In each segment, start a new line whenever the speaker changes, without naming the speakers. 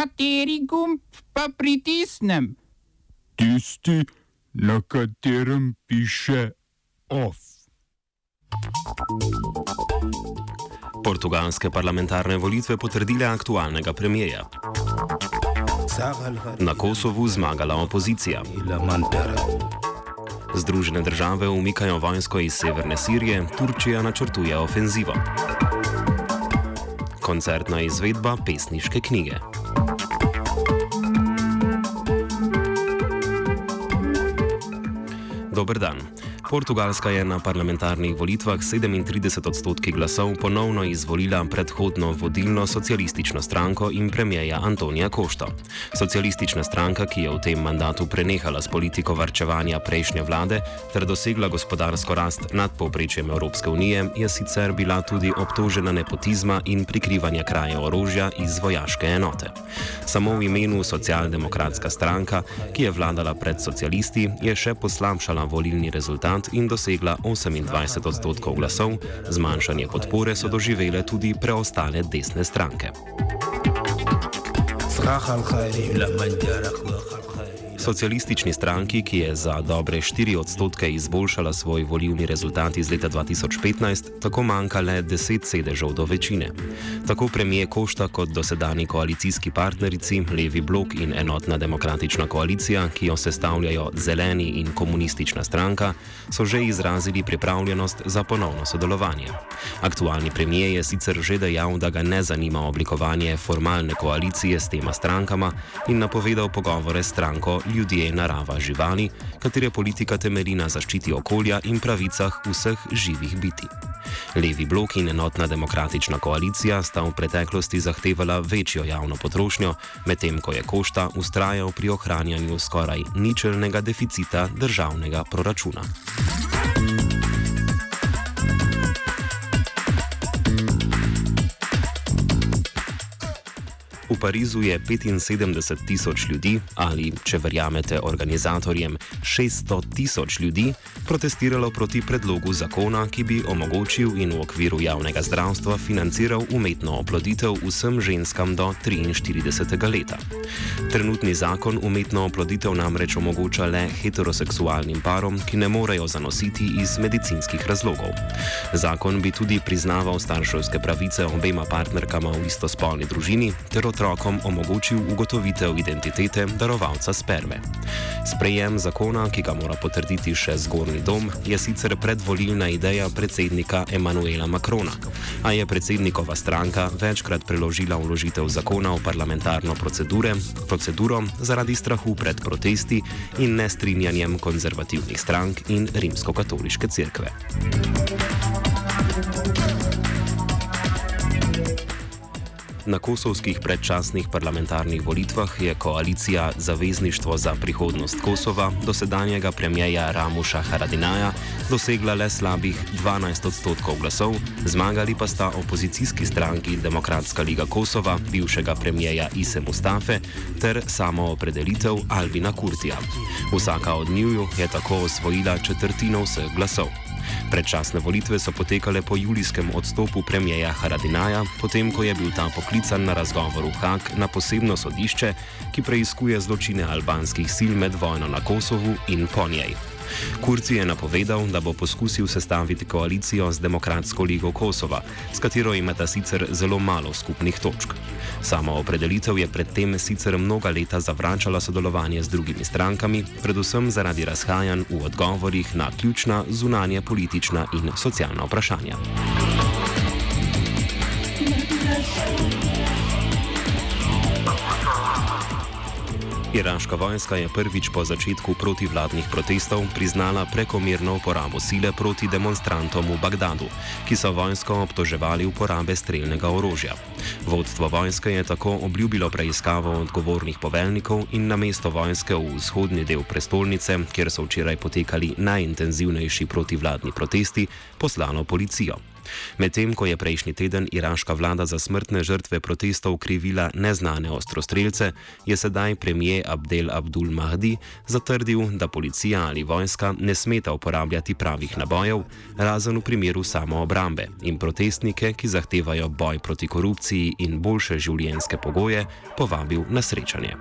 Kateri gumb pa pritisnem?
Tisti, na katerem piše OF.
Portugalske parlamentarne volitve potrdile aktualnega premijeja. Na Kosovu zmagala opozicija. Združene države umikajo vojsko iz severne Sirije, Turčija načrtuje ofenzivo. Koncertna izvedba pesniške knjige. Doberdán. Portugalska je na parlamentarnih volitvah 37 odstotki glasov ponovno izvolila predhodno vodilno socialistično stranko in premijeja Antonija Košto. Socialistična stranka, ki je v tem mandatu prenehala s politiko varčevanja prejšnje vlade ter dosegla gospodarsko rast nad povprečjem Evropske unije, je sicer bila tudi obtožena nepotizma in prikrivanja kraja orožja iz vojaške enote. Samo v imenu socialdemokratska stranka, ki je vladala pred socialisti, je še poslabšala volilni rezultat in dosegla 28 odstotkov glasov, zmanjšanje podpore so doživele tudi preostale desne stranke. Zahal, hajri, Socialistični stranki, ki je za dobre 4 odstotke izboljšala svoj volivni rezultat iz leta 2015, tako manjka le 10 sedežev do večine. Tako premije Košta kot dosedani koalicijski partnerici, Levi blok in enotna demokratična koalicija, ki jo sestavljajo zeleni in komunistična stranka, so že izrazili pripravljenost za ponovno sodelovanje. Aktualni premije je sicer že dejal, da ga ne zanima oblikovanje formalne koalicije s tema strankama in napovedal pogovore s stranko ljudje, narava, živali, katere politika temelji na zaščiti okolja in pravicah vseh živih biti. Levi blok in enotna demokratična koalicija sta v preteklosti zahtevala večjo javno potrošnjo, medtem ko je Košta ustrajal pri ohranjanju skoraj ničelnega deficita državnega proračuna. Parizu je 75 tisoč ljudi, ali če verjamete organizatorjem, 600 tisoč ljudi protestiralo proti predlogu zakona, ki bi omogočil in v okviru javnega zdravstva financiral umetno oploditev vsem ženskam do 43. leta. Trenutni zakon umetno oploditev namreč omogoča le heteroseksualnim parom, ki ne morejo zanositi iz medicinskih razlogov. Zakon bi tudi priznaval starševske pravice obema partnerkama v istospolni družini ter otrokom omogočil ugotovitev identitete darovalca sperme. Sprejem zakona, ki ga mora potrditi še zgornji dom, je sicer predvolilna ideja predsednika Emanuela Macrona, a je predsednikova stranka večkrat preložila vložitev zakona v parlamentarno proceduro zaradi strahu pred protesti in nestrinjanjem konzervativnih strank in rimsko-katoliške cerkve. Na kosovskih predčasnih parlamentarnih volitvah je koalicija Zavezništvo za prihodnost Kosova dosedanjega premijeja Ramuša Haradinaja dosegla le slabih 12 odstotkov glasov, zmagali pa sta opozicijski stranki Demokratska liga Kosova, bivšega premijeja Ise Mustafe ter samo opredelitev Albina Kurtija. Vsaka od njiju je tako osvojila četrtino vseh glasov. Predčasne volitve so potekale po julijskem odstopu premijeja Haradinaja, potem ko je bil ta poklican na razgovor v Hak na posebno sodišče, ki preiskuje zločine albanskih sil med vojno na Kosovu in po njej. Kurci je napovedal, da bo poskusil sestaviti koalicijo z Demokratsko ligo Kosova, s katero imata sicer zelo malo skupnih točk. Samo opredelitev je predtem sicer mnoga leta zavračala sodelovanje z drugimi strankami, predvsem zaradi razhajanj v odgovorih na ključna zunanje politična in socialna vprašanja. Iraška vojska je prvič po začetku protivladnih protestov priznala prekomerno uporabo sile proti demonstrantom v Bagdadu, ki so vojsko obtoževali uporabe streljnega orožja. Vodstvo vojske je tako obljubilo preiskavo odgovornih poveljnikov in na mesto vojske v vzhodni del prestolnice, kjer so včeraj potekali najintenzivnejši protivladni protesti, poslalo policijo. Medtem ko je prejšnji teden iraška vlada za smrtne žrtve protestov krivila neznane ostrostrelce, je sedaj premijer Abdel Abdul Mahdi zatrdil, da policija ali vojska ne smeta uporabljati pravih nabojev, razen v primeru samoobrambe in protestnike, ki zahtevajo boj proti korupciji in boljše življenjske pogoje, povabil na srečanje.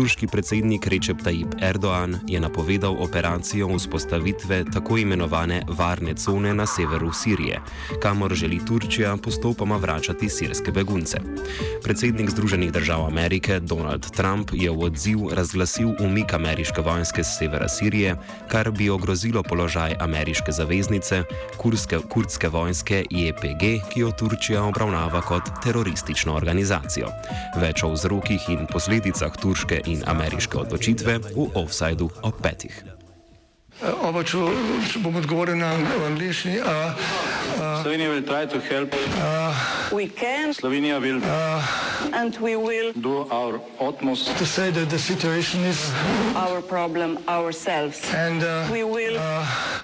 Turški predsednik Recep Tayyip Erdoğan je napovedal operacijo vzpostavitve tako imenovane varne cone na severu Sirije, kamor želi Turčija postopoma vračati sirske begunce. Predsednik Združenih držav Amerike Donald Trump je v odziv razglasil umik ameriške vojske z severa Sirije, kar bi ogrozilo položaj ameriške zaveznice, kurske, kurdske vojske IEPG, ki jo Turčija obravnava kot teroristično organizacijo. Več o vzrokih in posledicah turške in ameriške odločitve v offsajdu ob petih.
Oba, če, če bom odgovoril na angliški.
Slovenija will try to help.
Uh,
We can
Slovenija will
and we will
do our utmost
to say that the situation is,
our problem ourselves.
and uh,
We will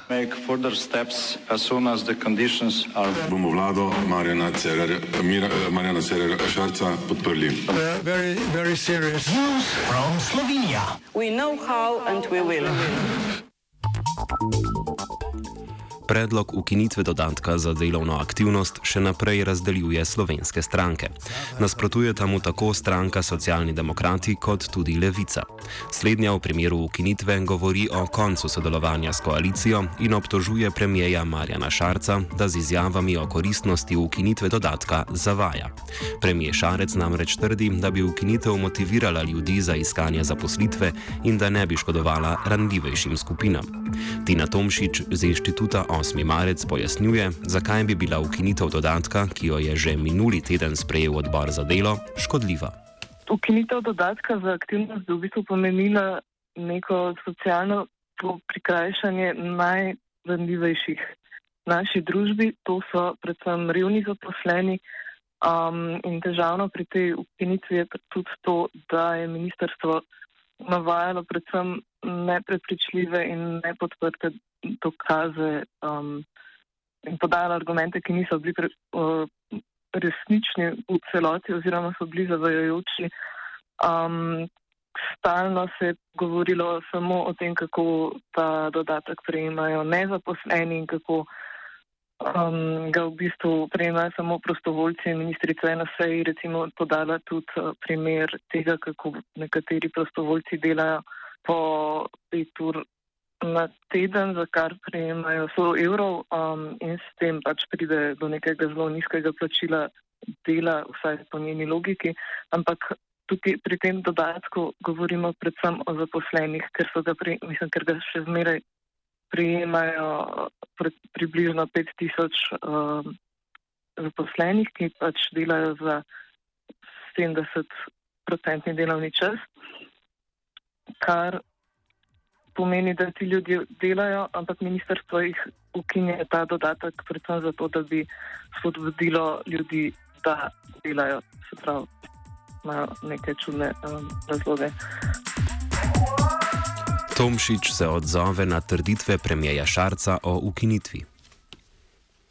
make further steps as soon as the conditions are
bomo vlado Marjana Cererja, Mira, eh, Marjana Cererja Šarca podprli.
uh, very, very serious.
we know how and we will. Thank you.
Predlog ukinitve dodatka za delovno aktivnost še naprej razdeljuje slovenske stranke. Nasprotuje mu tako stranka Socialni demokrati kot tudi Levica. Slednja v primeru ukinitve govori o koncu sodelovanja s koalicijo in obtožuje premijeja Marjana Šarca, da z izjavami o koristnosti ukinitve dodatka zavaja. Premijer Šarec namreč trdi, da bi ukinitev motivirala ljudi za iskanje zaposlitve in da ne bi škodovala ranljivejšim skupinam. Tina Tomšič z inštituta 8. marec pojasnjuje, zakaj bi bila ukinitev dodatka, ki jo je že minuli teden sprejel odbor za delo, škodljiva.
Ukinitev dodatka za aktivnost bi v bistvu pomenila neko socialno prikrajšanje najranljivejših v naši družbi, to so predvsem revni zaposleni. Um, in težavno pri tej ukinitvi je tudi to, da je ministrstvo navajalo predvsem neprepričljive in nepodprte dokaze um, in podajalo argumente, ki niso bili pre, uh, resnični v celoti oziroma so bili zavajajoči. Um, stalno se je govorilo samo o tem, kako ta dodatek prejemajo nezaposleni in kako um, ga v bistvu prejemajo samo prostovoljci. Ministrica je na seji recimo podala tudi uh, primer tega, kako nekateri prostovoljci delajo po pet ur na teden, za kar prejemajo 100 evrov um, in s tem pač pride do nekega zelo nizkega plačila dela, vsaj po njeni logiki. Ampak tukaj pri tem dodatku govorimo predvsem o zaposlenih, ker, ga pri, mislim, ker ga še zmeraj prijemajo pri, približno 5000 um, zaposlenih, ki pač delajo za 70-procentni delovni čas, kar pomeni, da ti ljudje delajo, ampak ministrstvo jih ukinje ta dodatek predvsem zato, da bi spodbudilo ljudi, da delajo. Se pravi, imajo neke čudne um, razloge.
Tomšič se odzove na trditve premijeja Šarca o ukinitvi.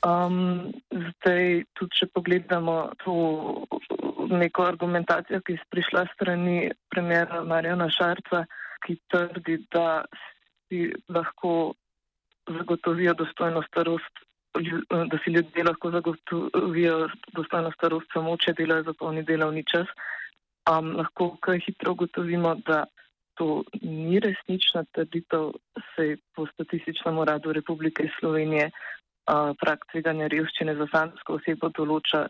Um, zdaj, tudi če pogledamo to neko argumentacijo, ki je prišla strani premjera Marjana Šarca, ki trdi, da si lahko zagotovijo dostojno starost, da si ljudje lahko zagotovijo dostojno starost samo, če delajo za polni delovni čas. Um, lahko kaj hitro ugotovimo, da to ni resnična trditev, se po statističnem uradu Republike Slovenije uh, prak tveganja revščine za samsko osebo določa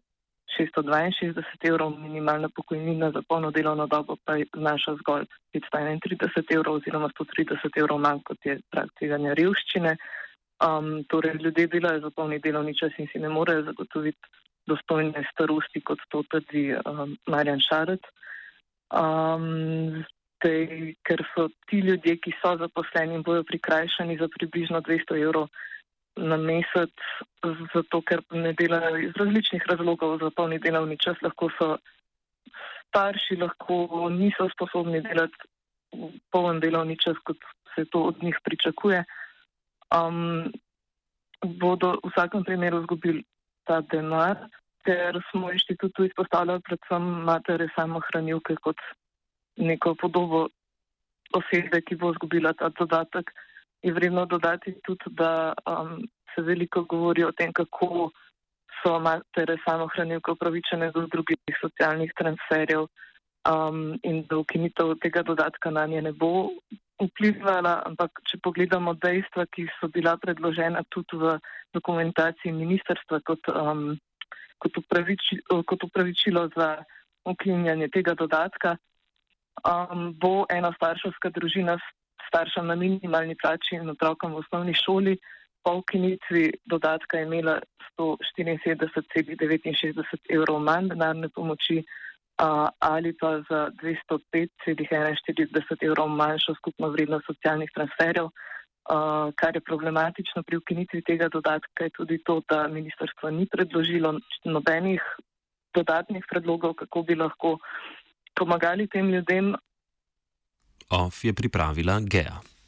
662 evrov, minimalna pokojnina za polno delovno dobo pa znaša zgolj 531 evrov oziroma 130 evrov manj, kot je prak tveganja revščine. Um, torej, ljudje delajo za polni delovni čas in si ne morejo zagotoviti dostojne starosti, kot to trdi um, Marjan Šarec. Um, zdaj, ker so ti ljudje, ki so zaposleni bojo prikrajšani za približno 200 evrov na mesec, zato ker ne delajo iz različnih razlogov za polni delovni čas, lahko so starši, lahko niso sposobni delati poln delovni čas, kot se to od njih pričakuje, um, bodo v vsakem primeru izgubili ta denar, ker smo inštitutu izpostavljali predvsem matere samohranilke kot neko podobo osebe, ki bo izgubila ta dodatek. Je vredno dodati tudi, da um, se veliko govori o tem, kako so matere samohranilke upravičene do drugih socialnih transferjev um, in da ukinitev tega dodatka na nje ne bo vplivala, ampak če pogledamo dejstva, ki so bila predložena tudi v dokumentaciji ministerstva kot, um, kot, upraviči, kot upravičilo za ukinjanje tega dodatka, um, bo ena starševska družina s staršem na minimalni plači in otrokom v osnovni šoli po ukinitvi dodatka imela 174,69 evrov manj denarne pomoči uh, ali pa za 205,41 evrov manjšo skupno vrednost socialnih transferjev. Uh, kar je problematično pri ukinitvi tega dodatka, je tudi to, da ministrstvo ni predložilo nobenih dodatnih predlogov, kako bi lahko pomagali tem ljudem.
OF je pripravila Gea.